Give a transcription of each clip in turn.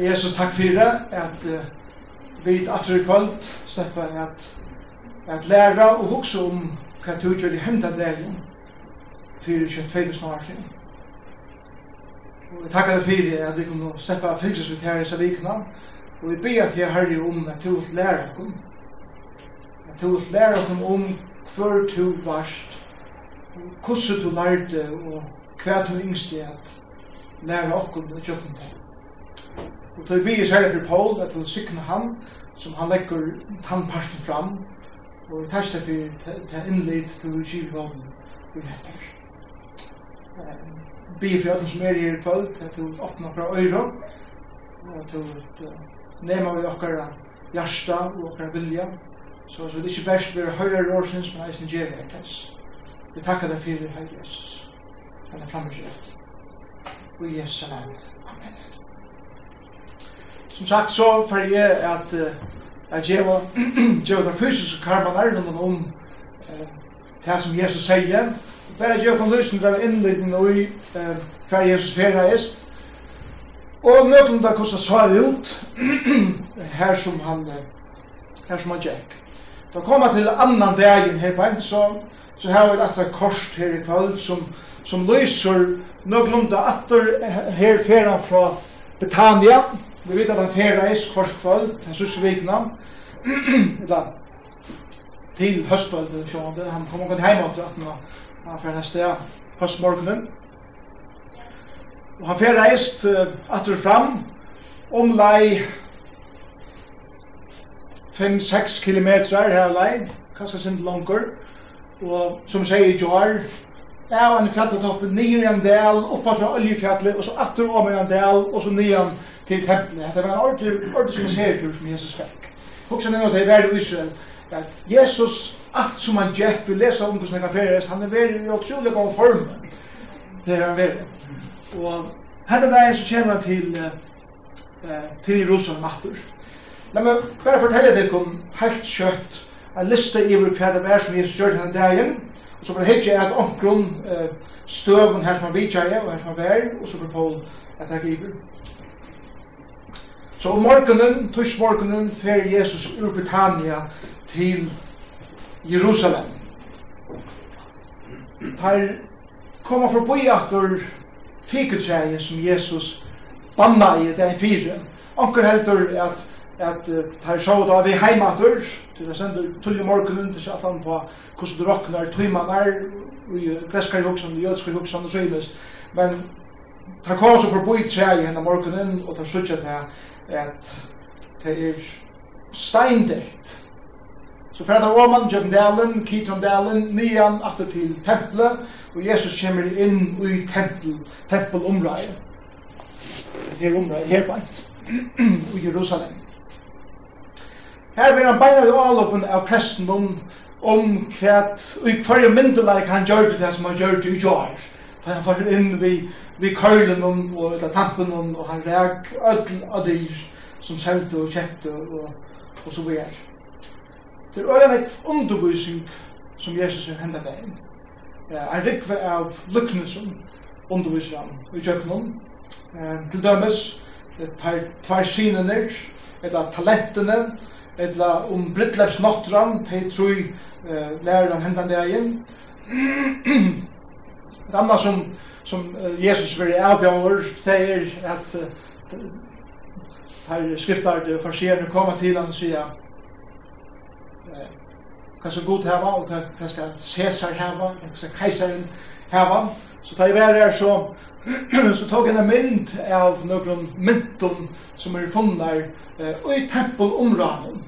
Jesus, takk for det, at uh, vi atter i kvöld slipper at, at læra og hukse om hva du gjør i hendan dagen fyrir 22 år siden. Og jeg takkar deg for at vi kunne slippa fylses ut her i disse vikna, og vi ber til Herre om at du vil læra okkum, at du vil læra okkum om hver du varst, hvordan du lærte og hva du yngste at læra okkum og tjøkken til. Og det blir særlig for Paul, at hun sikker han, som han legger tannparsten fram, og vi tar seg for det innlitt til vi kjiver vågen i Vi er for alle som er her i kvöld, at du åpner fra øyre, og at du nema vi okkara hjärsta og okkara vilja, så det er ikke best vi høyre årsins, men eisen gjer vi hjertes. Vi takkar deg fyrir, Herre Jesus, at det frammer seg rett. Og Jesus, Amen som sagt så för jag att att ge var ge var fysisk karma där någon om det som Jesus säger bara ge kan lyssna till inledningen och i vad Jesus färna är och möten där kosta så ut här som han här som han gick då kommer till annan dagen här på en så så har vi ett kors här i kväll som som lyser någon lunda attor här färran från Betania. Vi vet at han ferreis kvart kvöld, han sys vikna, eller til høstkvöld, sjående, han kom omkring heima til at han ferreis sted høstmorgenen. Og han ferreis atur fram, om lei 5-6 kilometer her lei, kanskje sind langer, og som sier i jar, av en fjalletoppen, nyer i en del, oppa fra oljefjallet, og så atter om i en del, og så nyan til tempelet. Det var en ordentlig, ordentlig museertur som Jesus fikk. Hoksa er til verden i Israel, at Jesus, alt som han gjekk, vi lesa om hvordan han kan feres, han er verre i utrolig god form. Det er han verre. Og henne dagen så kommer han til, uh, til Jerusalem atter. La meg bare fortelle deg om helt kjøtt, en liste i hver hver hver som Jesus gjør hver hver hver så var hitje at omkron eh, støvun her som han er og her som han vær, og så var Paul at jeg giver. Så om morgenen, tøys morgenen, fer Jesus ur Britannia til Jerusalem. Der koma forbi atur fikutreie som Jesus banna i den fire. Onker heldur at at uh, tar sjå da vi heimatur, til jeg sender tullig morgen under til allan på hvordan du råknar tøymanar, i greskar joksan, i jødskar joksan og søynes, men tar kom så forboi tre i henne morgenen, og tar sutja til at det er steindelt. Så fyrir der dalen Jøgndalen, Kitrondalen, nian, aftur til tempelet, og Jesus kommer inn i tempel, tempelomrei. Det er omrei, her beint, i Jerusalem. Her vil han beina i avloppen av presten om, om kvæt, og i kvarje myndelag han gjør det som han gjør det i gjør. Da han får inn vi, vi køylen om, og etter tampen om, og han reag ødel av dyr som selte og kjette og, og så videre. Det er øyne et undervisning som Jesus er hendet deg inn. Han rikve av lykkene som underviser han i kjøkkenen. Til dømes, det tar tvær synene, eller talentene, etla um Britleps Nottran, tei trui eh, læreren hendan igjen. Det andre som, som Jesus vil avbjøver, det er at her skriftar det farsierne kommer til han og sier hva skal god heva og hva skal Cæsar heva, hva skal keisaren heva. Så da jeg var her så, så tog en mynd av noen mynton som er funnet eh, i tempelområden.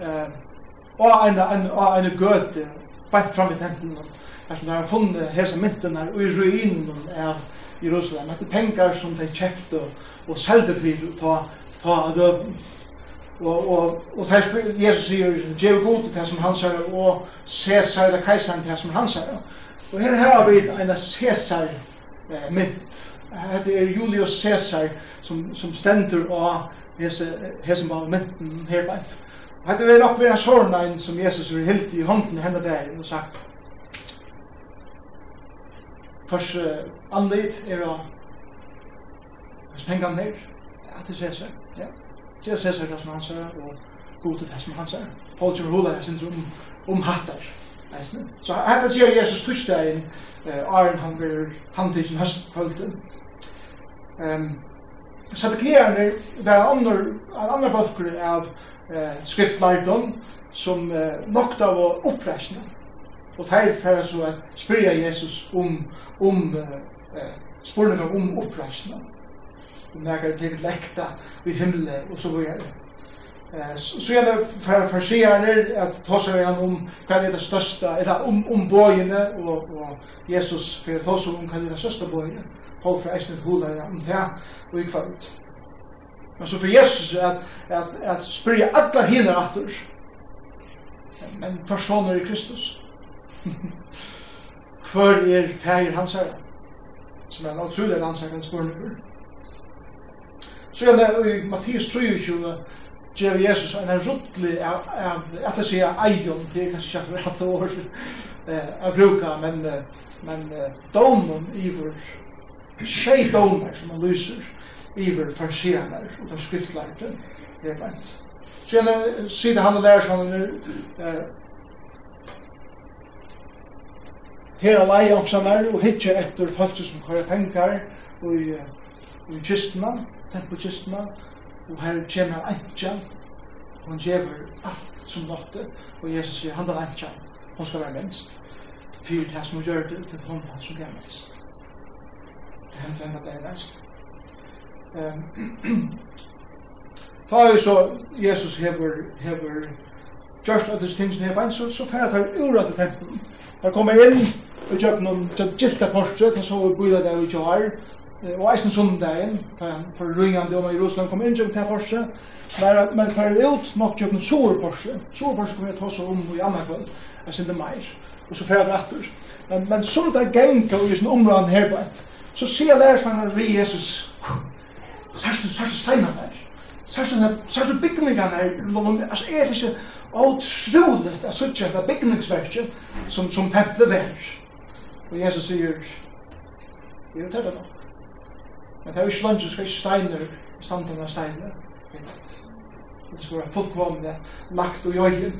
Eh, og en, en, og en gøte bætt fram i tempelen. Altså, når han funnet hese myntene i ruinen av Jerusalem. Det er penger som de kjøpte og selgte for å ta, ta døden. Og, og, og tæs, Jesus sier, «Gjev god til det som han sier, og Cæsar eller Kaisaren til det som han sier.» Og her har vi en Cæsar eh, mynt. Det er Julius Caesar som, som stender av hese, hese mynten her beint. Og det er nok vera sånn en som Jesus har hilt i hånden henne der og sagt Tors uh, anleit er å Hvis pengan ned Ja, til Caesar Ja, til Caesar det som han sier og god til det som han sier Paul Kjørhula er sin om, om hattar Eisne. Så hetta sier Jesus tursdagen, uh, Arjen han blir handtidsen høstpølte. Um, Saddukeerne var en andre bøkker av eh, skriftlærdom som uh, nokta av å oppresne. Og teir færre så at spyrja Jesus om, om eh, spurningar om oppreisne. Og nekker til lekta i himmelen og så videre så jag med för för sig att ta sig an om vad är det största eller om om bojene och och Jesus för ta sig om vad är det största bojene Paul för Eisen Hula om det och i kväll. Men så för Jesus att att att spyrja alla hinner åter. Men personer i Kristus. För er färger han säger. Som är en otrolig ansakans spurning. Så är det i Mattias 23 ger Jesus en ruttlig av att det säga ejon det er kanskje jag rett ord eh att bruka men men domen iver tjei domer som man lyser iver farsianer og den skriftlärde det er bænt så sen sidan han og lærer som eh Her alai omsanar og hitje etter folk som kører pengar og i kistna, tempokistna, og her kommer han enkja, og han gjør alt som måtte, og Jesus sier, han er enkja, hun skal være minst, fyrir det som hun gjør det, til hun han som gjør mest. Det hendt henne det er mest. Um, Ta er så Jesus hever, hever gjørst at disse tingene hever en, så, så færer tar ur av tempelen. Han kommer inn og gjør noen gilt av korset, han så bøyla det vi ikke har, og eisen sundagen, da han for rujande om Jerusalem kom inn til det Porsche, men, men for ut nok jo en sår Porsche, sår Porsche kommer jeg ta så om i andre kveld, jeg synes det mer, og så fer jeg etter. Men, men som det genka og i sin områden her, så sier jeg lærer for ri Jesus, særst du steinar der, særst du bygningene der, altså er det ikke utroligt at suttje etter bygningsverket som, som templet der. Og Jesus sier, jo, det er det nok. Men det er jo ikke langt, du skal ikke steiner, standene av steiner. Det skal være fullkomne, lagt og jøyen.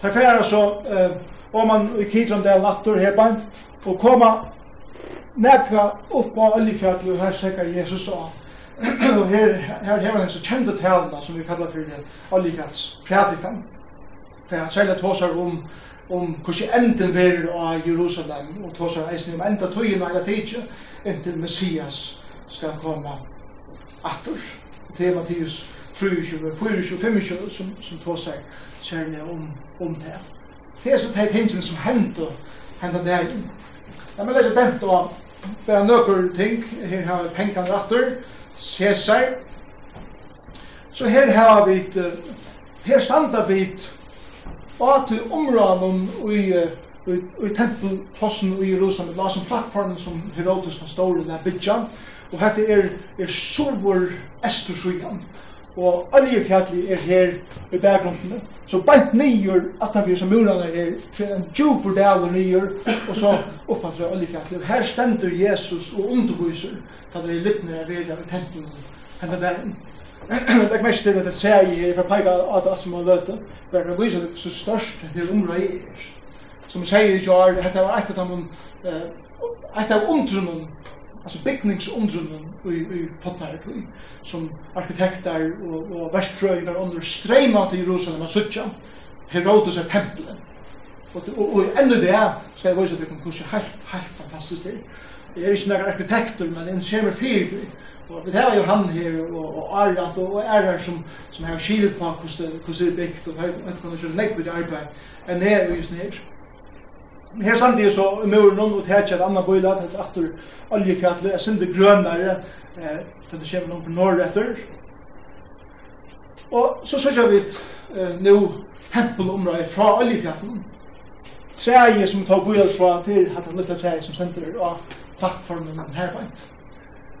Det er færre så, om man i Kidron del natter her herbeint, og koma nekka opp på oljefjallet, og her sikker Jesus av. og her, her har han så kjente talene, som vi kallar for oljefjallspredikan. Det er særlig tåsar om om hvordan enden verer av Jerusalem, og tåsar eisen om enda tøyene eller tidsi, inntil Messias skal komme atter. Det er Mattias 23, 24, 25 som, som tar seg særlig om, om det. Det er så teit tingene som hender, hender det her. Jeg må lese den da, bare nøkker ting. Her har vi pengene atter, Cæsar. Så her har vi, her standa vi og til områden i i tempelplassen i Jerusalem, det var som plattformen som Herodes var stående der bytja, og hette er, er solvor estursugjan, og oljefjalli er her i bakgrunden. så bant han atanfyrir som murana er fyrir en djupur dalur nyer, og så opphantur oljefjalli, og her stender Jesus og underhuser, da det er litt nere verið av tempelen, henne dagen. Det er mest til at det sier jeg her, for peika at alt som har løte, for verður viser det så størst til området er. Som jeg sier i jar, hette var et av dem, et av undrunnen alltså byggningsundrum i, i Fotnar som arkitekter og och värstfröjningar under strejma till Jerusalem att sötja Herodes är templet och, och, och ännu det ska jag visa till konkurs helt, helt fantastiskt det Jeg er ikke noen arkitekter, men en kommer fyrt. Og vi tar jo han her, og, og Arjant, og, og Errar som, som har skilt på hvordan det er bygd, og det er ikke noe nekk med arbeid enn jeg er just nere her samtidig så i muren og tætja et annan bøyla, det er aftur oljefjallet, er sindi grønare, eh, det er kjemmer noen norr etter. Og så søkja vi et eh, nu tempelområdet fra oljefjallet, træje som tar bøyla fra til hatt en lilla træje som sender av plattformen herbeint.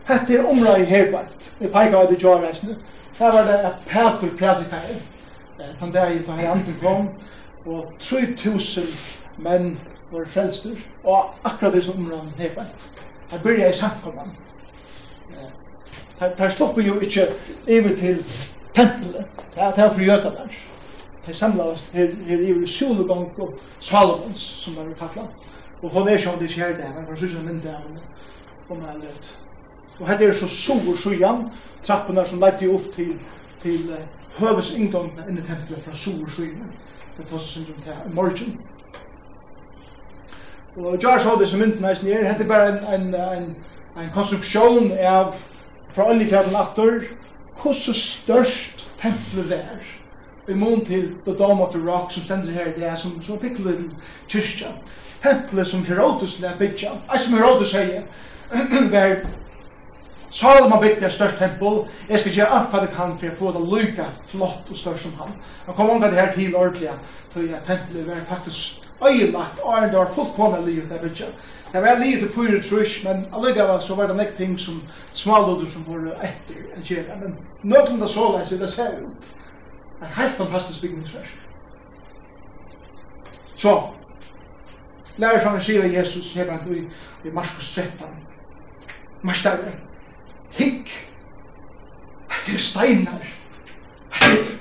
Hette er området herbeint, vi peikar av det jarreisene. her var det et Peter prædikar, eh, tann dag i tar her andre kom, og 3000 menn var frelster, og akkurat det som områden her bænt. Her byrja i samkomman. Her stopper jo ikke iver til tempelet, det er for jøta der. Her samlas her iver i Sulebank og Salomons, som det er kallat. Og hon er sånn det skjer det, men kanskje ikke mindre henne. om han er Og her er så sår sjuan, trappene som leidde opp til, til høves inngångene inn i tempelet fra sår sjuan. Det tar seg synd om det her i morgen. Og Jar så det som mynden eisen er, hette bare en, en, en, en konstruksjon av fra oljefjallen atter, hvordan størst tempelet er. I mån til The Dome of the Rock som stender her, det er som, som pikkelig liten kyrkja. Tempelet som Herodes lær bytja. ei som Herodes sier, var Salomon bygde et størst tempel. Jeg skal gjøre alt hva vi kan for å få det lykke flott og størst som han. Han kom omgå det her til ordentlig, tror jeg tempelet var faktisk øyelagt, og det var fullkomne livet der bygget. Det var livet til fyra trus, men allikevel så var det nek ting som smalodder som var etter en kjera. Men nøkken det så leis, det ser ut. Det er helt fantastisk bygningsverk. Så, lærer fra en sier Jesus, hebann i Marskos 13. Marsdagen, hikk. Hette er steinar.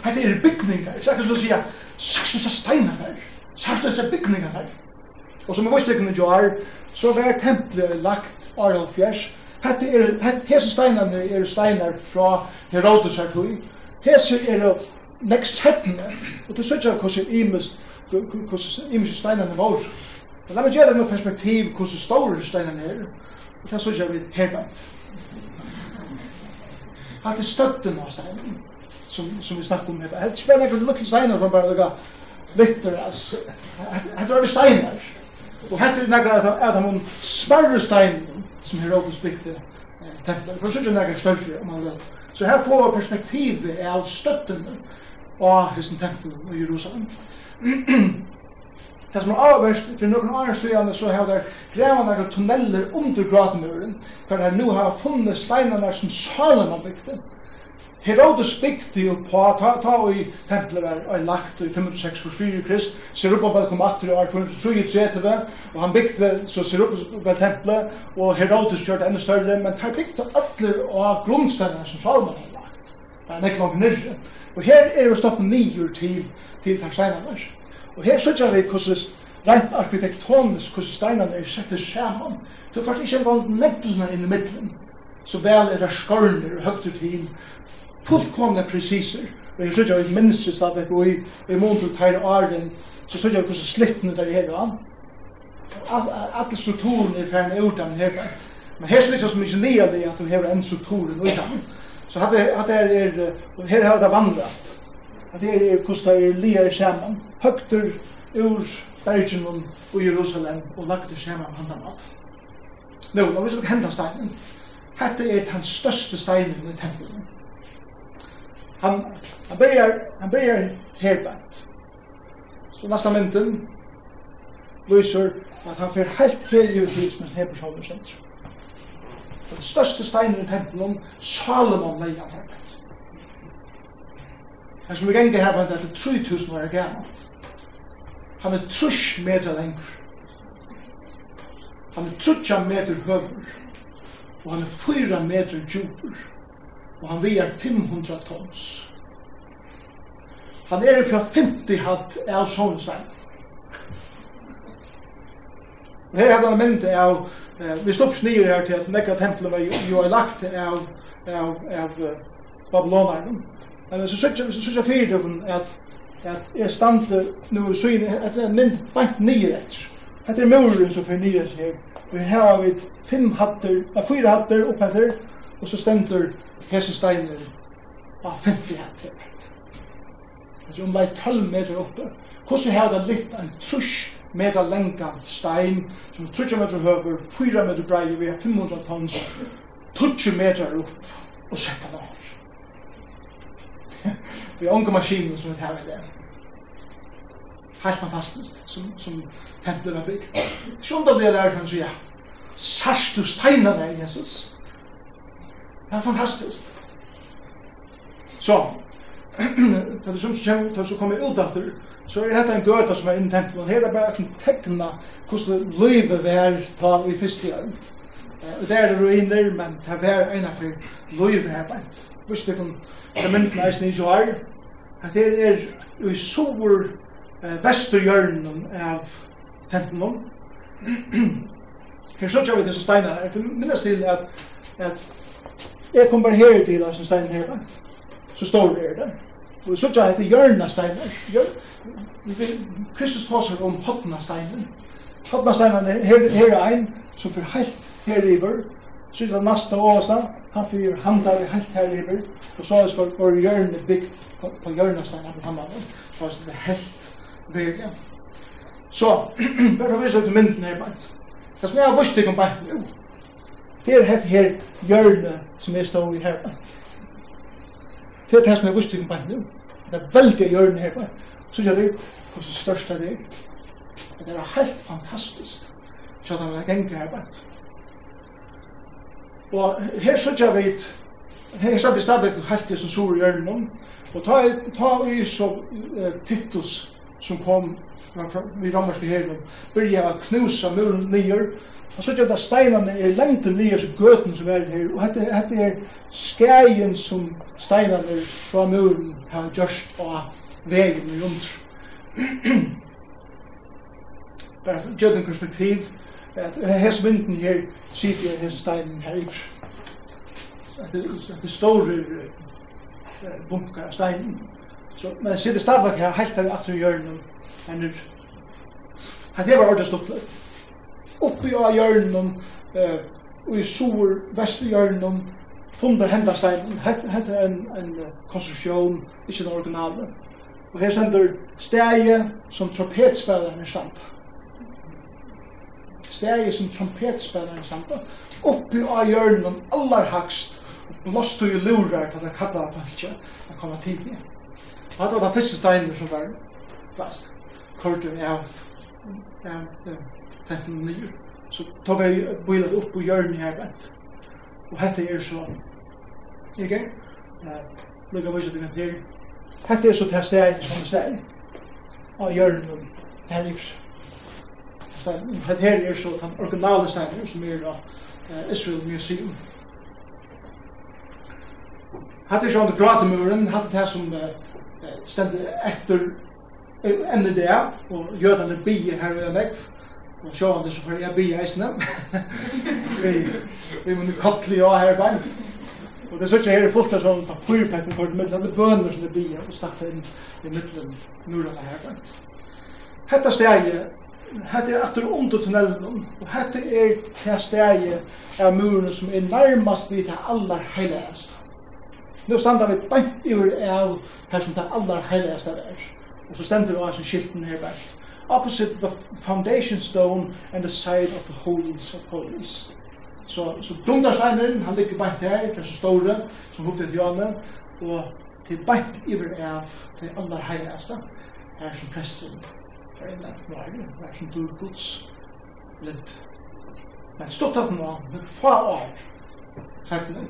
Hette er bygningar. Så jeg kan skulle sige, sarst disse steinar her. Sarst disse bygningar her. Og som jeg i vostikkene jo så var tempelet lagt Arnold Fjers. Hette er, hese steinarne er steinar fra Herodes her tog. Hese er nek settene. Og du sørger hvordan imes, hvordan imes steinarne var. Men la meg gjøre det med perspektiv hvordan store steinarne er. Og det sørger vi herbeint hatt i støtten av steinen, som, som vi snakker om her. Jeg tror jeg nekker lukkig steiner som bare lukka litter, altså. Jeg tror jeg steiner. Og hette er nekker at han om smarre steinen som her åpens bygde templet. For sånn nekker større, om man vet. Så her får vi perspektivet av støtten av hessen templet i Jerusalem. Det som er avverst, for noen andre siden så har det grevet noen tunneller under gratmuren, for det nå har funnet steinene som salen har bygd. Herodes bygde jo på ta, ta i tempelet var og lagt i 564 krist, ser Serubabel kom atter i år 433, og han bygde så Serubabel tempelet, og Herodes gjør det enda større, men han bygde alle av grunnsteinene som Salman har lagt. Det er ikke langt nyrre. Og her er jo stoppen nyer til, til Tarsainaners. Og her sørger vi hvordan rent arkitektonisk hvordan steinene er sett sammen. Du får ikke engang neglene inn i midten, så vel er det skørner og høyt ut til fullkomne presiser. Og her sørger vi minnes at det går i, i mån til tegne åren, så sørger vi hvordan slittene der er her. Alle strukturen er ferdig ut av den her. Men her sørger vi som ingenier det at du har en strukturen ut av den. Så hadde, hadde er, her har det vandret at det er hvordan det er liar sammen, høgter ur bergen og Jerusalem og lagt i sammen på andre mat. Nå, nå visst vi henda steinen. Hette er den største steinen i tempelen. Han, han begynner, han begynner herbent. Så nasta mynden viser at han fer helt til i som med her personer. Den største steinen i tempelen, Salomon leier herbant. Her som vi gengde her er det 3000 år gammalt. Han er trus meter lenger. Han er trutja meter høver. Og han er fyra meter djupur. Og han veier 500 tons. Han er fra 50 hatt av Sonnestein. Og her hadde han mynd av, eh, vi stopps snir her til at nekka templet var jo, jo er lagt av, av, av, av Men så søkja så søkja fyrir dem at at jeg stande nu så inn at er mynd bant nýr etter. Hetta er møgurin so fyrir nýr her. Vi har vit fem hattar, a fýra hattar upp hattar og så stendur hesa steinar á 50 hattar. Det er 12 meter oppe. Hvordan har det litt en trusk meter lenga stein, som 30 meter høver, 4 meter brei, vi har 500 tons, 20 meter opp, og setter det vi har unga maskiner som vi har i det. Helt fantastiskt som, som templet har byggt. Sånt av det där kan säga, sars du steinar dig Jesus. Det är fantastiskt. Så, det är som kommer, det som kommer ut efter, så är detta en göta som är inne i templet. Och här är bara som teckna hur livet är ta i första hand. Och det är ruiner, men det är ena för livet på bänt. Visst det kan, det mynden er snitt jo her, at det er i sår eh, vesturhjørnen av tentnum. her så tjør vi disse steinene her. Det minnes til at, at jeg kom bare her til disse steinene her, så står det her der. Og så tjør jeg etter hjørna steiner. Kristus tåser om hotna steinar. Hotna steinar her, her er en som får helt her i vörd Så det nästa åsa, han fyrir handar i helt här över. og så er det for hjørne hjörne byggt på, på hjörnestan av hamnar. Så er det helt vägen. Så, bara vise ut mynden her, bant. Det som jeg har vist om bant nu, det er helt her hjørne som jeg stå i her, bant. Det er det som jeg har vist om bant nu. Det er veldig hjørne her, bant. Så jeg vet hur största det er. Det er helt fantastisk, Så att han har gänga här bant. Og her så sutja vet, her satt i stadig halt i som sur i ørnen, og ta, ta i så uh, Titus som kom fra, fra, i romerske herren, byrja å knusa muren nyer, og sutja da steinane er lengt nyer som gøten som er her, og hette, hette er skægen som steinane fra muren har gjørst av vegen i rundt. Bare for å perspektiv, at hans mynden her sitter jeg hans steinen her i at det store bunker av steinen så men sitter stadvak her helt her aftur i hjørnen her nu at det var ordentlig stoppleit oppi av hjørnen uh, og i sur vestu hjørnen fundar henda steinen hetta er en, en konstruksjon ikkje den originale og her sender stegi som trompetspillaren er stampa stegi som trompetspennaren samt oppi á hjørnen allar hakst og blåstu i lurar til að kalla það pølse að koma til mig det var það fyrsta steinen som var plast korten av av 15 nye så tók ég bilet upp på hjørnen her vent. Og hette er så ikke? Lugga vise til kan til Hette er så til stegi som stegi á hjörnum her ifra steinen. Det her er så den originale steinen som er da Israel Museum. Hatt er sånn det gratemuren, hatt det her som stender etter enn det, og jødene bier her i vekk, og sjående så får jeg bier eisene. Vi, vi må nu kattle ja her beint. Og det er sånn her er fullt av sånn papurpetten for det middelen, det er bønner som det bier, og stakker inn i middelen nordene her beint. Hetta stegi hette er etter under tunnelen, og hette er det steget av murene som er nærmast vid det aller heiligeste. Nå standa vi bænt i av her som det aller heiligeste er. Og så stender vi av sin skilten her bænt. Opposite the foundation stone and the side of the holies of holies. Så, så dundarsteinen, han ligger bænt her, det så store, som hukte indianen, og til bænt i av det aller heiligeste, her som presten det er som du gods litt. Men stått at nå, det er få år, sættene,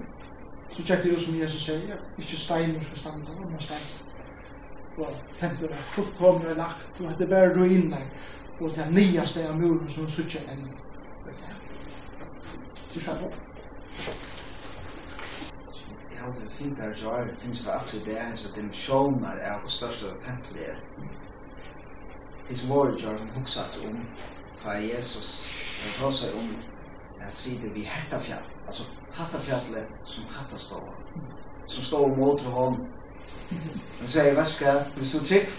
så tjekk det jo som Jesus sier, at ikke steiner skal stande, men stein. Og templet er fullkomne og lagt, og det er bare ruiner, og det er nyaste av muren som suttjer enn. Det er skjedd Jeg har hadde fint der jar, finnes det alltid det, så dimensjoner er på største tempelet tis våre jar hun huksat om ta Jesus og ta seg om at sida vi hetta fjall altså hattafjallet som hattastava som stå om åter hånd han sier veska hvis du trygg?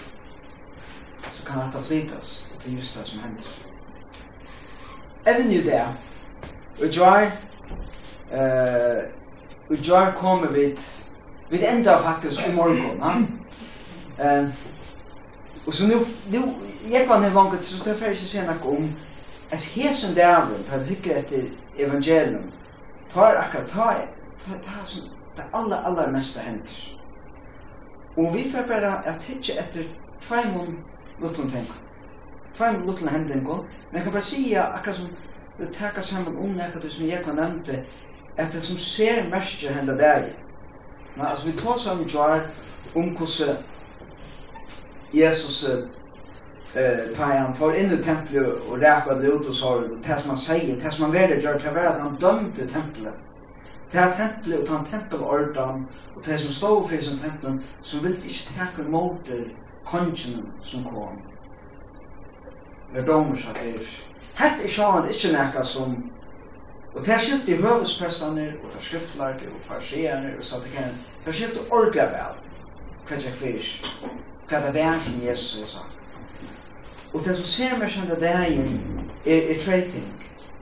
Så kan hatta flytas til just det som hender Even you there og jar Uh, og jar kommer vid vid enda faktisk i morgon ja? eh Og så nu nu jag kan inte långt så det färdigt sen att om as hesen dävren ta hygge efter evangelium tar akkurat ta ta som det allra allra mesta händer. Og vi får bara att hygge efter tvåmon lutlun tänk. Tvåmon lutlun händer går. Men jag kan bara säga akkurat som det tacka samman om det som jag kan nämnde att det som ser mest hända där. Men alltså vi tar som jar om kusse Jesus eh tar han för in i templet och det ut och sa det det som man säger det som man väljer gör det var han dömde templet det här templet och han tempelordan och det som stod för som templen som vill inte tacka emot det kongen som kom det dömer sig det hette är sjön inte näka som Og det skilte i høvespressene, og det skriftlærte, og farsierne, og satt igjen. Det skilte ordentlig vel. Hva er det hva det er som Jesus er sagt. Og det som ser meg kjent av dagen er, er tre ting.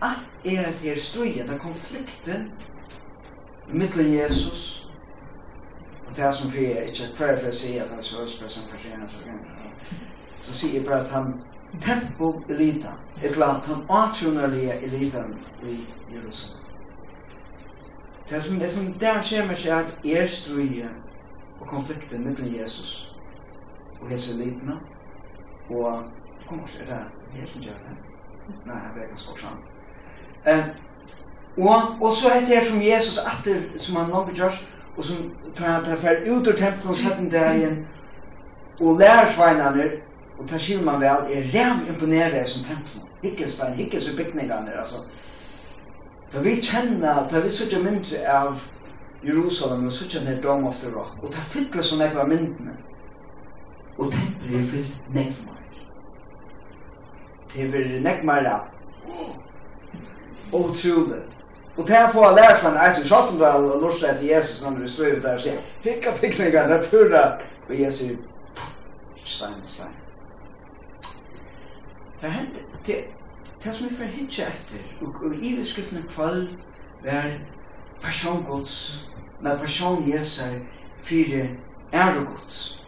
Alt er at det er strøyen, det er konflikten mittel Jesus og det er som fyrir er ikke hver for å si at han er som person så sier jeg bare at han tempo elita et la at han atronarlige elita i Jerusalem det er som det er som det er som det er strøyet og konflikten mittlen Jesus og hese litna og kom er det her som gjør det? Nei, det er ikke skorsan. Eh, og, og så er det her som Jesus atter, som han nok gjør, og som tar han til fer ut ur tempelen og setter der igjen, og lærer sveinene, og tar skil man vel, er rev imponerer som tempelen. Ikke stein, ikke så bygningene, altså. Da vi kjenner, da vi sørger mindre av Jerusalem, og sørger ned Dome of the Rock, og ta fytler som jeg var myndene, og tempelet er fyllt meg Det blir veldig nekv mer Otroligt. Og det er får jeg lære fra en eisen sjatt om har lort lortet etter Jesus når du står ut der og sier Hikka pikninger, det er pura Og Jesus stein og stein. Det er hent det, det som vi får hitja etter og, i i beskriftene kvall er persongods med person Jesus fyrir æregods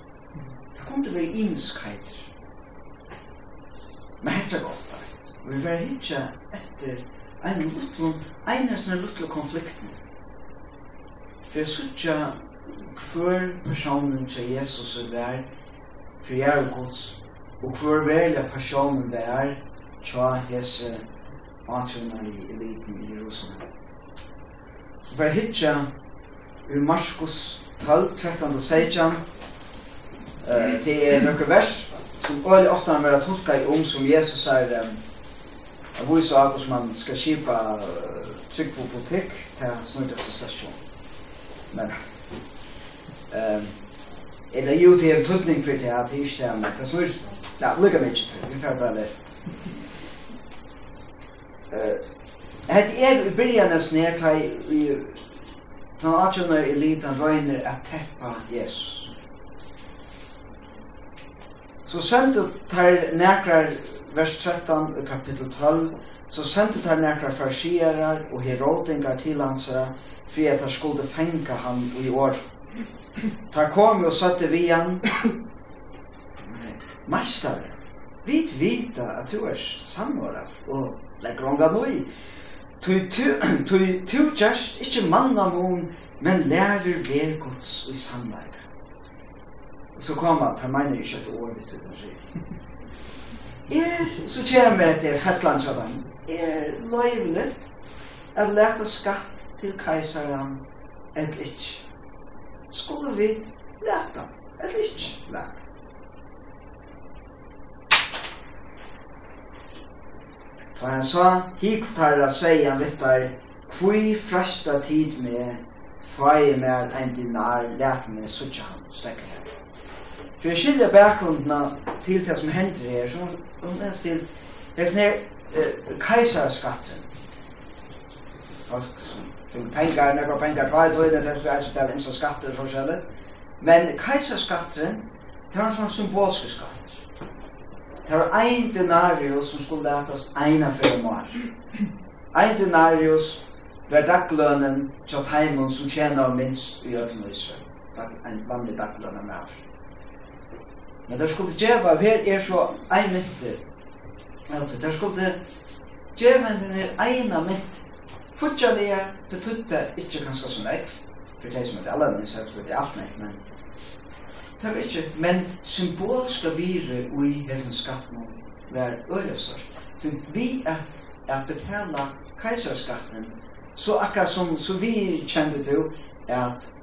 kunde være imenskheit. Men hetta er gott eit. Vi var hitja etter ein lutlu, ein er sinne lutlu konflikten. For jeg sutja hver personen til Jesus er der, for jeg er gods, og hver velja personen vær, tja hese atrunar i eliten i Jerusalem. Så var hitja ur Marskos 12, 13 og 16, Eh det er nokre vers som øyelig ofte han vil tolka i om som Jesus sier um, att vi sa att man ska skipa trygg på politikk til till snurda session. Men er det jo til en tøtning for det at det här till stämma. Det Ja, är det ikke til Vi får bare lese Eh Het er i byrjan av snert i den atjona elitan røyner at teppa Jesus. Så sendte tar nekrar vers 13 i kapitel 12 så sendte tar nekrar farsierar og herodingar til hans for at han skulle fenga han i år. Ta kom og satte vi han mastar vit vita at du er samvara og legger onga noi. Tu just ikkje manna mon, men lærer ver gods i samverka så kom at han mener ikke et år, vet uten seg. sier. så kommer jeg til Fettlandsjøven, er løyvelig at leta skatt til kajsaren et litt. Skulle vi leta et litt leta. Da han sa, hik tarra seg han litt der, kvui fresta tid med, fai mer enn dinar, let meg suttje han, stekker For jeg skiljer bakgrunden til det som hender her, så hun leser til det som er uh, kajsarskatten. Folk som fikk penger, nekva penger, tvei tøyne, det som er spela imsa skatter og forskjellig. Men kajsarskatten, det var en sånn symbolske skatt. Det var ein denarius som skulle letas eina fyrir mar. Ein denarius var daglønnen tja Taimon som tjener minst i ödløysa. En vanlig daglønnen mer. Men det skulle djeva, her er så ein mitter. Altså, det skulle djeva den er eina mitt. Fortjallige betydde ikkje ganske som nek, for det som er det aller minst, det er alt meg, men det var ikkje, men symbolska vire ui hesen skatten var ørestor. Vi er at betala kaiserskatten, så akkurat som så vi kjente til at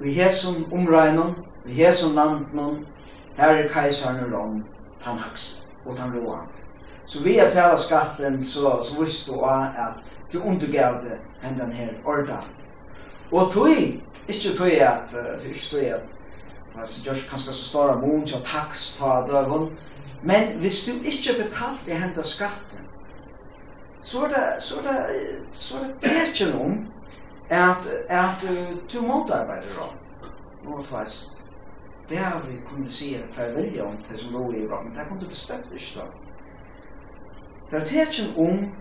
vi hesen omregnen, vi hesen landen, Her er kajsaren og Rom, han haks, og han roant. Så vi har tala skatten, så, så visste du at du undergav undergavde hendan her orda. Og tui, ikkje tui at, uh, ikkje tui at, Altså, gjør kanskje så stor av mån til tax ta døgn. Men hvis du ikke betalte henta skatten, så er det, så er det, så er det det ikke noen at, at du motarbeider om. Nå tvast det har vi kunnet si at det er vilja om det som lå i Irak, men det kan du bestemt ikke da. Det är tecken om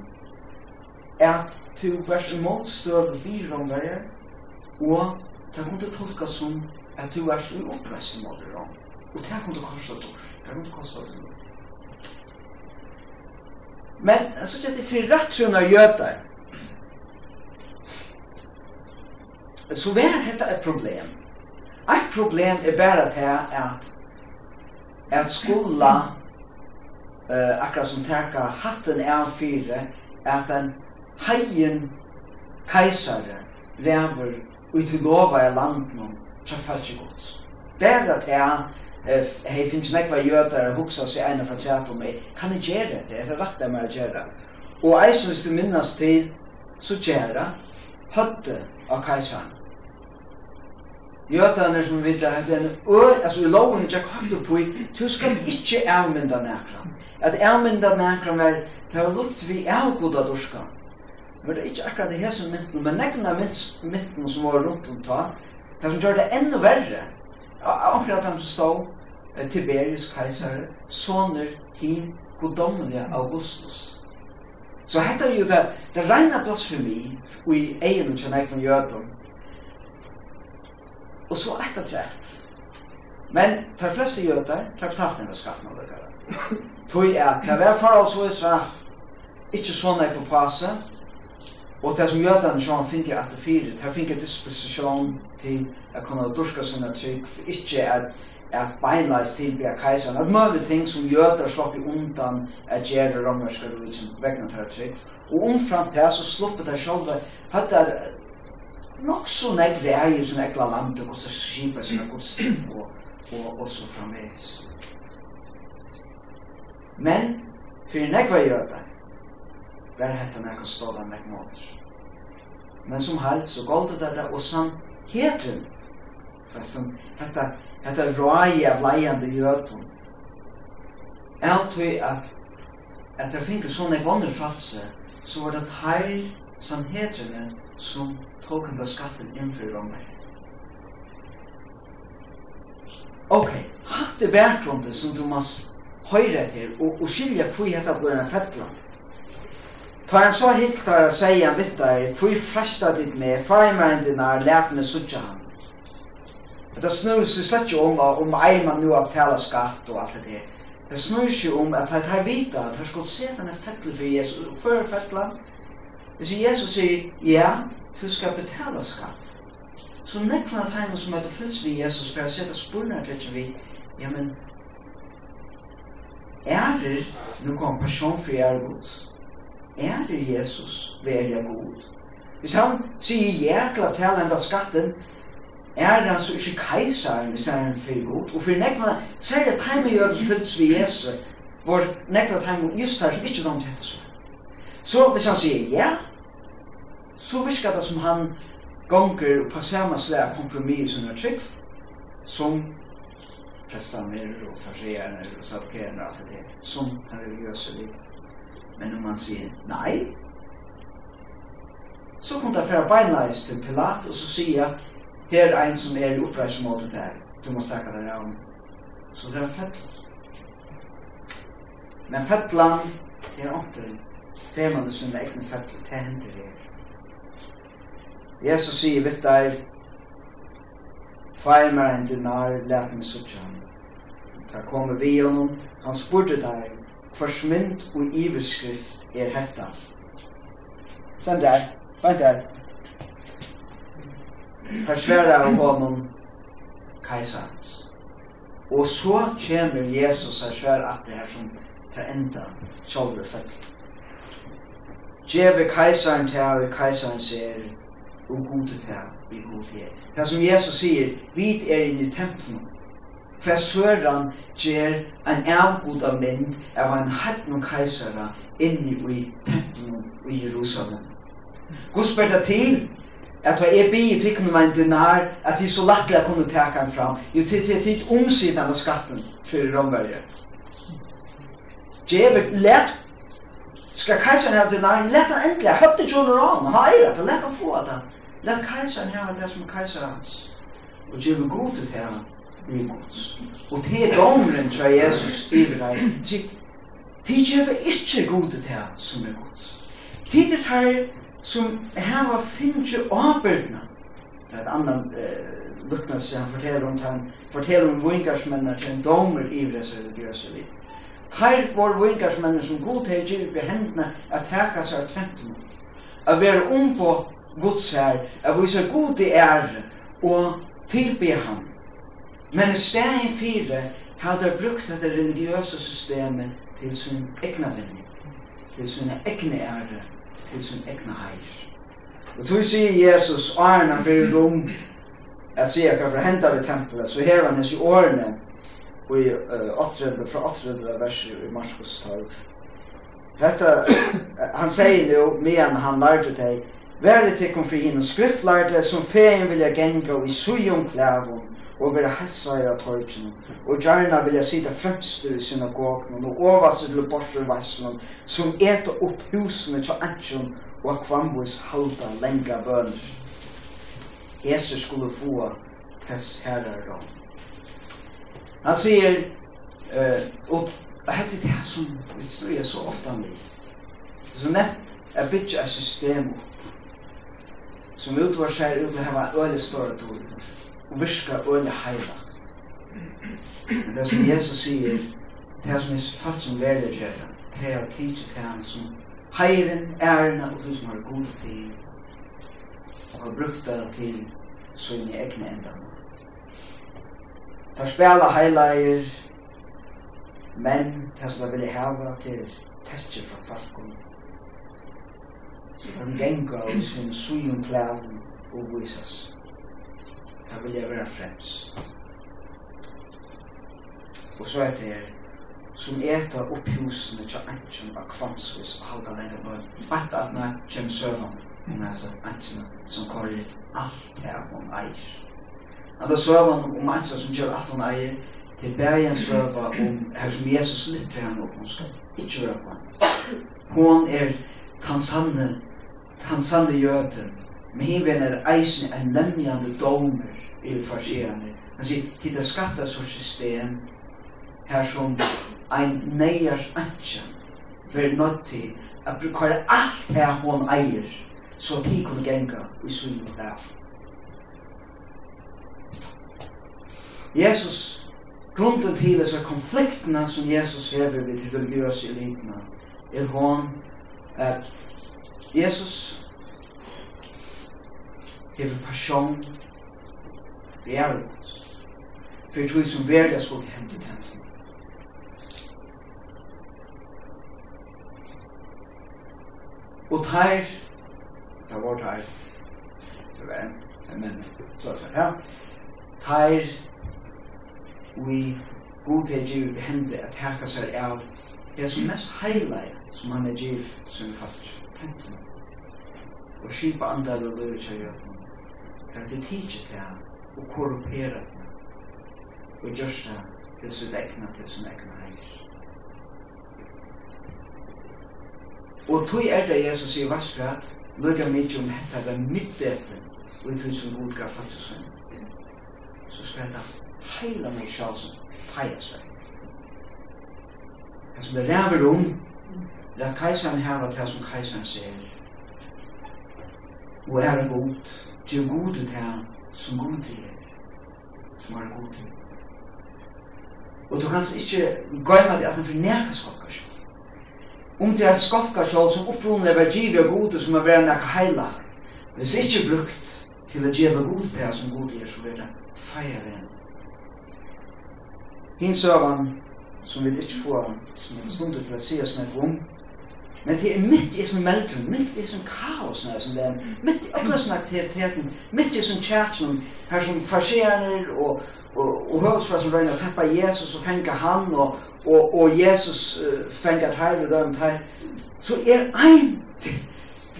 at du värst emot stöd fyra omgångar och det kan du tolka som at du värst en upprest mot det Og det kunde kosta dors, det kunde kosta dors. Men jeg synes at det er är för rattrunnar götar. Så var detta et problem. Ett problem er bara til at at skola uh, akkurat som teka hatten är fyra at en heien kejsare lever ut i lova i landen som fällt gods. Bara det är hei finnes nekva var jøtar og huksa seg eina fra tjata om meg, kan jeg gjere det? Er det rett det meg å gjere? Og eisen hvis du minnes til, så gjere høtte av kajsan. Jötarna som vill ha den ö, alltså i loven jag kan på du ska inte ärmynda näkra. Att ärmynda näkra var det har lukt vi är goda dorska. Men det är inte akkurat det här som mynden, men nekna mynden som var runt om ta, det som gör det ännu värre. Akkurat han som stod Tiberius kejsare, soner hin godomliga Augustus. Så hetta er jo det, det regna blasfemi i egen og kjennek von jötum, og så ett trett. rätt. Men tar flesta jötar har betalt den skatten av det. Tui är att det var för oss och Israel sånn jeg på passe og det som jötarna som fick att det fire, det finner disposisjon til å kunne kunna duska trygg för inte att at beinleis til bia kajsan, at møve ting som jøder i undan at gjerra romerska rujtsen vegna tæra trygg. Og omframt det så sluppet det sjálva, hatt det nok så nek vei som ekla land og så skipa som er godstid og, og, og så framveis. Men fyrir nek vei rødda var hetta nek å stå der nek måter. Men som halt så galt det der, og samt hetun Fastän hetta hetta rai av leiande jötun. Alt vi at at det finnes sånne vanner fralse, så var det teir som hedrene som tog den skatten inn om meg. Ok, hatt det bærtrondet som du Thomas høyre til og, og skilja hvor jeg hetta blir en fettland. Ta en så hitt hiktar og sier han vitt der, hvor fresta ditt med, frimrendina er lært med suttja han. Det snur seg slett jo om om ei man nu har betalt skatt og alt det der. Det snur seg om at jeg tar vita at jeg skal se denne fettel for Jesus. Hvor er fettland? Hvis Jesus sier, ja, du skal betala skatt. Så nekna tegnet som heter fylls vi Jesus for å sette spurnar til vi, ja, men er det nu kom person for er gods? Er det Jesus vær jeg god? Hvis han sier ja til å betala enda skatten, er det altså ikke kajsaren hvis han er for god? Og for nekna, sier det tegnet gjør det fylls vi Jesus, hvor nekna tegnet just her som ikke kom til dette Så hvis han sier ja, så virker det som han gonger på samme slag kompromis som er trygg, som prestaner og farserer og sadkerene og alt det der, som den religiøse livet. Men om man sier nei, så kom det fra beinleis til Pilat, og så sier jeg, her er en som er i oppreismålet der, du må stekke deg om. Så det er fettland. Men fettland, det er ångtelen fremmande sina egne føtter, det hender det. Jesus sier vet der, Fær meg en dinar, let meg suttje ham. Da kommer vi honom, han spurte der, forsmynd og iverskrift er hetta. Sen der, vent der. Forsværer av honom, kajsans. Og så kommer Jesus her svær at det her som tar enda sjolver føtter. Djeve kajsaren til her, kajsaren ser, og gode til her, vi gode til her. Det som Jesus sier, vi er inne i tempelen. For søren gjør en avgod av mynd av en hatt hattnum kajsere inne i tempelen i Jerusalem. Guds spør det til, at jeg er bi i tikkene med en dinar, at de så lattelig kunne teka han fram. Jo, til til til omsiden av skatten for romverje. Djevel, let Skal kejseren have det? Nej, lad han endelig. Jeg hørte det jo om. Han ejer det. Lad han få det. Lad kejseren have det som er kejserens. Og det er vi gode til her. Vi er gods. Og det er domren, tror Jesus, i dig. Det er vi ikke gode til her som er gods. Det er det her som her var finnes åbørdene. Det er et annet luknelse han forteller om. Han forteller om vingarsmennene til en domer i Vreser og Gjøselig. Her var vingarsmenn som god til givet i hendene at teka seg av tempelen. At være om på Guds her, at vise god i ære og tilbe han. Men i stedet fire hadde brukt dette religiøse systemet til sin egna vinning, til sin egna ære, til sin egna heir. Og tog sier Jesus, Arna fyrir rom, at sier hva for henta vi tempelet, så her han hans i årene, och i åttrende fra åttrende vers i Marskos tal. Hetta han sier jo, men han lärde dig Värre til kom för in och skriftlärde som fein vilja gänga i sujum klävon og vera helsa i at høytjen, og gjerna vilja sida fremst i synagogen og ovastur til borsur vassnum, som eta opp husene til ansjon, og akvambus halda lenga bønner. Jesus skulle få tess herrar dom. Han sier, eh og det här det som vi sier så ofta med. Det er så nätt att bygga et system som utvar seg ut att ha store stora Og och øyne öle Men Det som Jesus sier, det här som är fatt fast som lärde sig det er å tidigt til han som heiren, ärna och som har god tid Og har brukt det til sin egne ändamål. Ta spela heilair men tar som vilja hava til testje fra falkon. så de genga og sin sujum klæven og visas vil jeg være fremst. Og så etter er som eta upp husene til ansjen av kvamsvis og halda lenger vøy at atna kjem søvnum men altså ansjen som kvar alt her om eir At det søvan om mennesker som gjør alt han eier, til bergen søva om her som Jesus lytter henne opp, hun skal ikke være på henne. Hun er tan sanne, tan sanne jøden, men hinven er eisen en lemjande domer i farserande. Han sier, til det skattes for system, her som ein neiers antja, ver nødt til at brukare alt her hon eier, så de kunne genga i sunnet lave. Jesus, grunden til disse konfliktene som Jesus hever ved til religiøse elitene, er hon at Jesus hever passion for ærlighet, for jeg tror som verden skulle hente til Og tær, det var tær, det var en, en menn, så er det, ja, tær, vi god til giv hende at haka seg av er som mest heilig som han er giv som er falt tenten og skipa andal og løy kjær kan det tidsi til han og korrupera til og gjørsta til sitt egna til sin egna heir og tog er det Jesus sier vaskrat lukka mykje om hetta var mitt etter og i tog som god gav falt så skal det heila meg sjálf som feir seg. Det som det ræver om, det at keiseren heva det som keiseren ser, og er en god, til er god til det som god til er, som er god til. Og du kanst ikkje gøyma det at han forneka skokkar seg. Om det er skokkar seg som opprunnet er vergivet og god som er verre nekka heilagt, hvis ikkje brukt til å gjeva god til det som god til er, så blir det feir venn Hins søvann, som vi ikke får, som vi stundet til å si oss nek om, men det er mitt i sin meldrum, mitt i sin kaos, som det er, mitt i opplevelsen aktiviteten, mitt i sin tjertsen, her som farserer og, og, og høvelsfra som røyner teppa Jesus og fenga han, og, og, og Jesus uh, fenga her og dømt her, så er ein,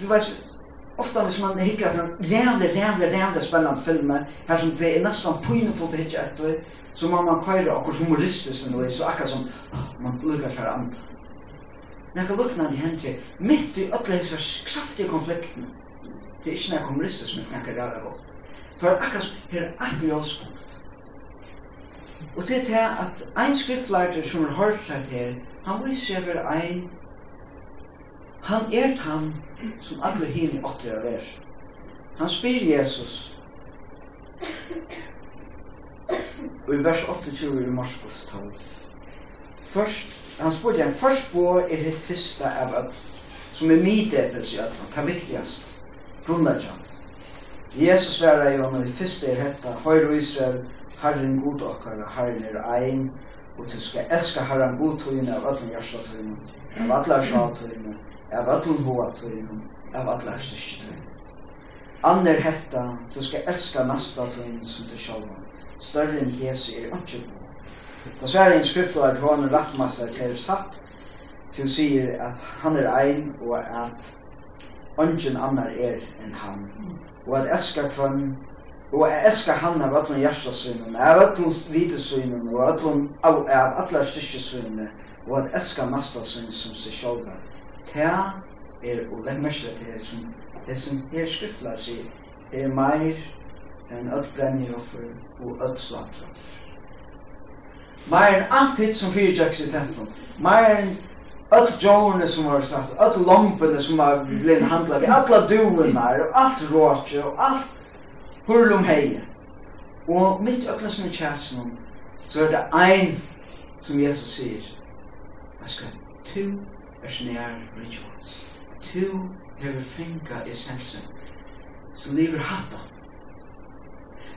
du vet, ofta hvis man hikker at en rævlig, rævlig, rævlig spennende film her som det er nesten pinefullt å hikke etter, så må man køyre akkurat humoristisk enn det, så akkurat som man lukker for andre. Nekka lukna de henter, mitt i alle disse kraftige konflikten det er ikke nekka humoristisk, men nekka rævlig godt. For akkurat som her er et mjølspunkt. Og det er til at ein skriftlærer som har hørt seg til han viser seg for ein Han er han som alle hini åtter av er. Han spyr Jesus. Og i vers 28 i Marskos 12. Først, han spyr igjen, først på er hitt fyrsta av öll, som er midepels i öll, det viktigast, grunnleggjant. Jesus sverar i honom, det fyrsta er hetta, høyr og Israel, Herren god okkar, Herren er ein, og du skal elska Herren god tøyne av ötla hjärsta tøyne, av allar sjatøyne, av öllum hoa tøynum, av allar styrst tøynum. Anner hetta, du skal elska nasta tøynum som du sjálvan. Større enn Jesu er ikke på. Da sverre en skriftla at hon rattmassa til satt, til sier at han er ein, og at ungen annar er enn han. Og at elska kvann, og at elska han av öllum hjertasynum, av öllum videsynum, og av av allar styrst og at elska nasta tøynum som seg sjálvan ta er og legg mest til her som det som her skriftlar sier det er meir enn öll brenniroffer og öll slatra meir enn alt hitt som fyrir fyrtjaks i templum meir enn öll djorene som var slagt öll lompene som var blinn handla vi alla duene og alt råtje og alt hurlum hei og mitt öll som i tjatsen så er det ein som Jesus sier jeg skal tu er snær rejoice. Tu hever finka essensen, som lever hatta.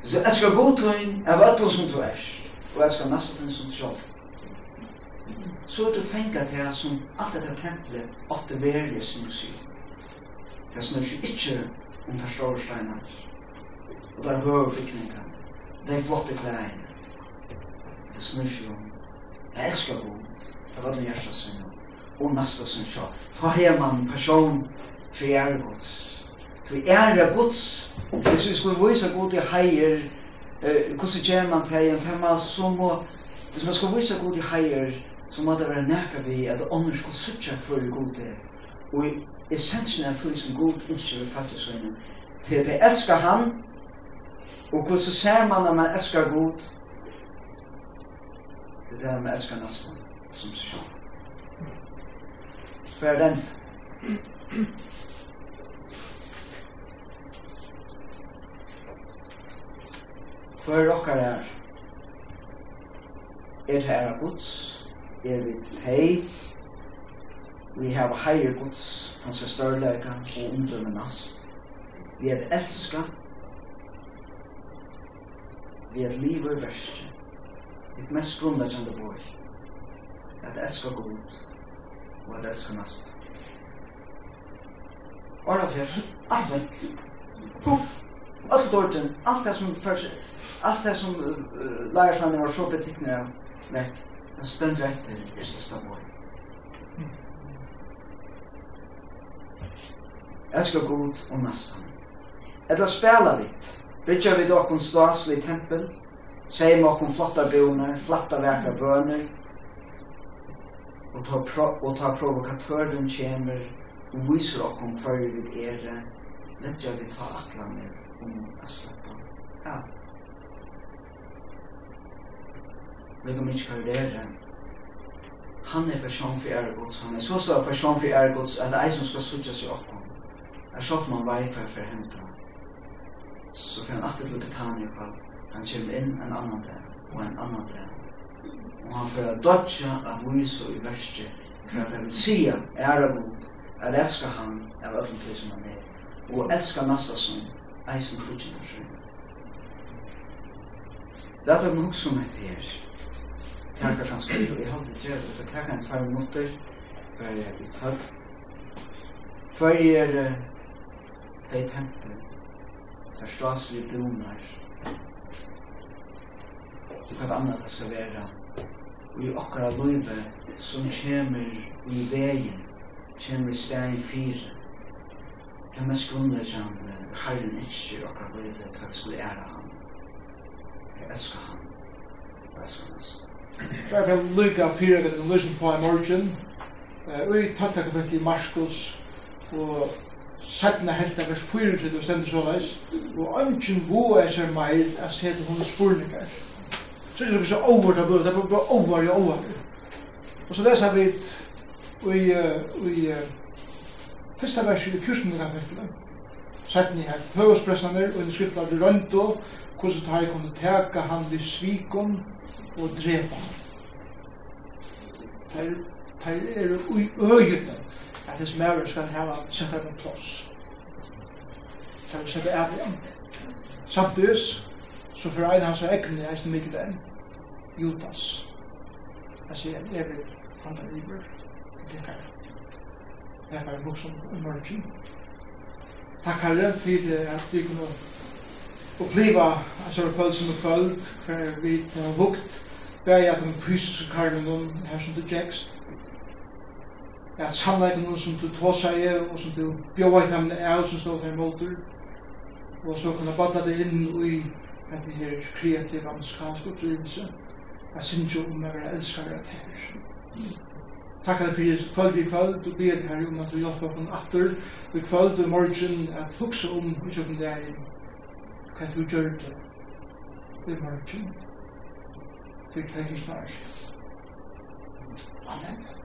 Så jeg skal gå til en av alle som du er, og jeg skal næste til som du sjål. Så er du finka til jeg som alt dette tempelet åtte verje som du. Det snur seg ikke om det store steiner. Og det er høy bygninger. Det er flotte klær. Det snur seg om. Jeg elsker god. Det var den hjertet som og næsta som sjå. Ta her man person til ære gods. Til ære gods. Hvis vi skulle vise god i heier, hvordan gjør man til en tema, så må, hvis man skulle vise god i heier, så må det være nækka vi at ånden skal sutja for vi god er. Og essensen er tog som god ikke vil fatte seg inn. Til at jeg elsker han, og hvordan ser man at man elsker god, det er det man elsker nesten, som sjå tvær den. Hver okkar er? Er det her Guds? Er vi til hei? Vi har heier gods, hans er størleika og omdømme nast. Vi er elska. Vi er livet verste. Det mest grunnleggjande bor. At elska god og det skal mest. Bara alt vekk. puff, alt dårten, alt det som fyrir, alt det som uh, lærersvannet var så betikkende av vekk, men stendre etter i sista vår. Jeg skal gå ut og nesten. Etter spela litt, bytja vi dokken slaslig tempel, seim okken flotta bjoner, flotta vekra bøner, og ta, pro, og ta provokatøren kjemer og viser opp om før vi er lettere vi ta atlaner om å slappe av. Legger mye karriere. Han er person for ergods. Han er så så person for ergods at det er som skal sutja seg opp om. Er så man veit hva for henta. Så får han alltid til Betania på han kommer inn en annan dag og en annan dag og han får dodja av viso i verste hva det vil sia er av god at elska han av öllum tøy som han er. Og elska massa som eisen frutjen er sjøy Lat er hugsa som hetta her. Takk fyrir hans og eg haldi til at taka ein tvær minutter var jeg i tøtt. hver er det tempel, der staslige bonar. Det kan annet det skal være i okkara løyve som kjemur i vegin, kjemur steg i fire. Det er mest grunnleggjande Herren ikke i okkara løyve takk skulle ære ham. Jeg elsker ham. Jeg elsker han. Det er vel lykka fire gatt en løsning på i morgen. Ui tatt kapittel i Marskos og sætna helta vers 4 til det stendur såleis og ønsken voa er meir a seta hun spurningar så er det så over det blir, det blir bare over og over. Og så leser vi i, i første vers i 14. kapitlet, sætten i her, høvespressene og i skriften av Rønto, hvordan tar jeg kunne teka han vid svikon og drepa han. Der er ui øyene at hans mæver skal hava sett her en plass. Så vi sette av ham. Samtidig så for ein hans egne eisen mykje den. Judas. Jeg sier, jeg vil han der livet, det kan jeg Det er bare nok som emerging. Takk herre for at vi kunne oppleva en sånn kvöld som er kvöld, hver vi har lukt, bæg at den fysiske karlene her som du tjekst, at sannleikene som du tåsa i, og som du bjóa i dem er, som står her måltur, og så kunne badla det inn i at denne her kreative amerikanske opplevelse, at synes jo om jeg vil elske deg til. Takk for det kvöld i kvöld, og be her om at du hjelper på en atter, i kvöld og morgen at hukse om i sjøkken det er hva du gjør det i morgen. til kvöld i snart. Amen.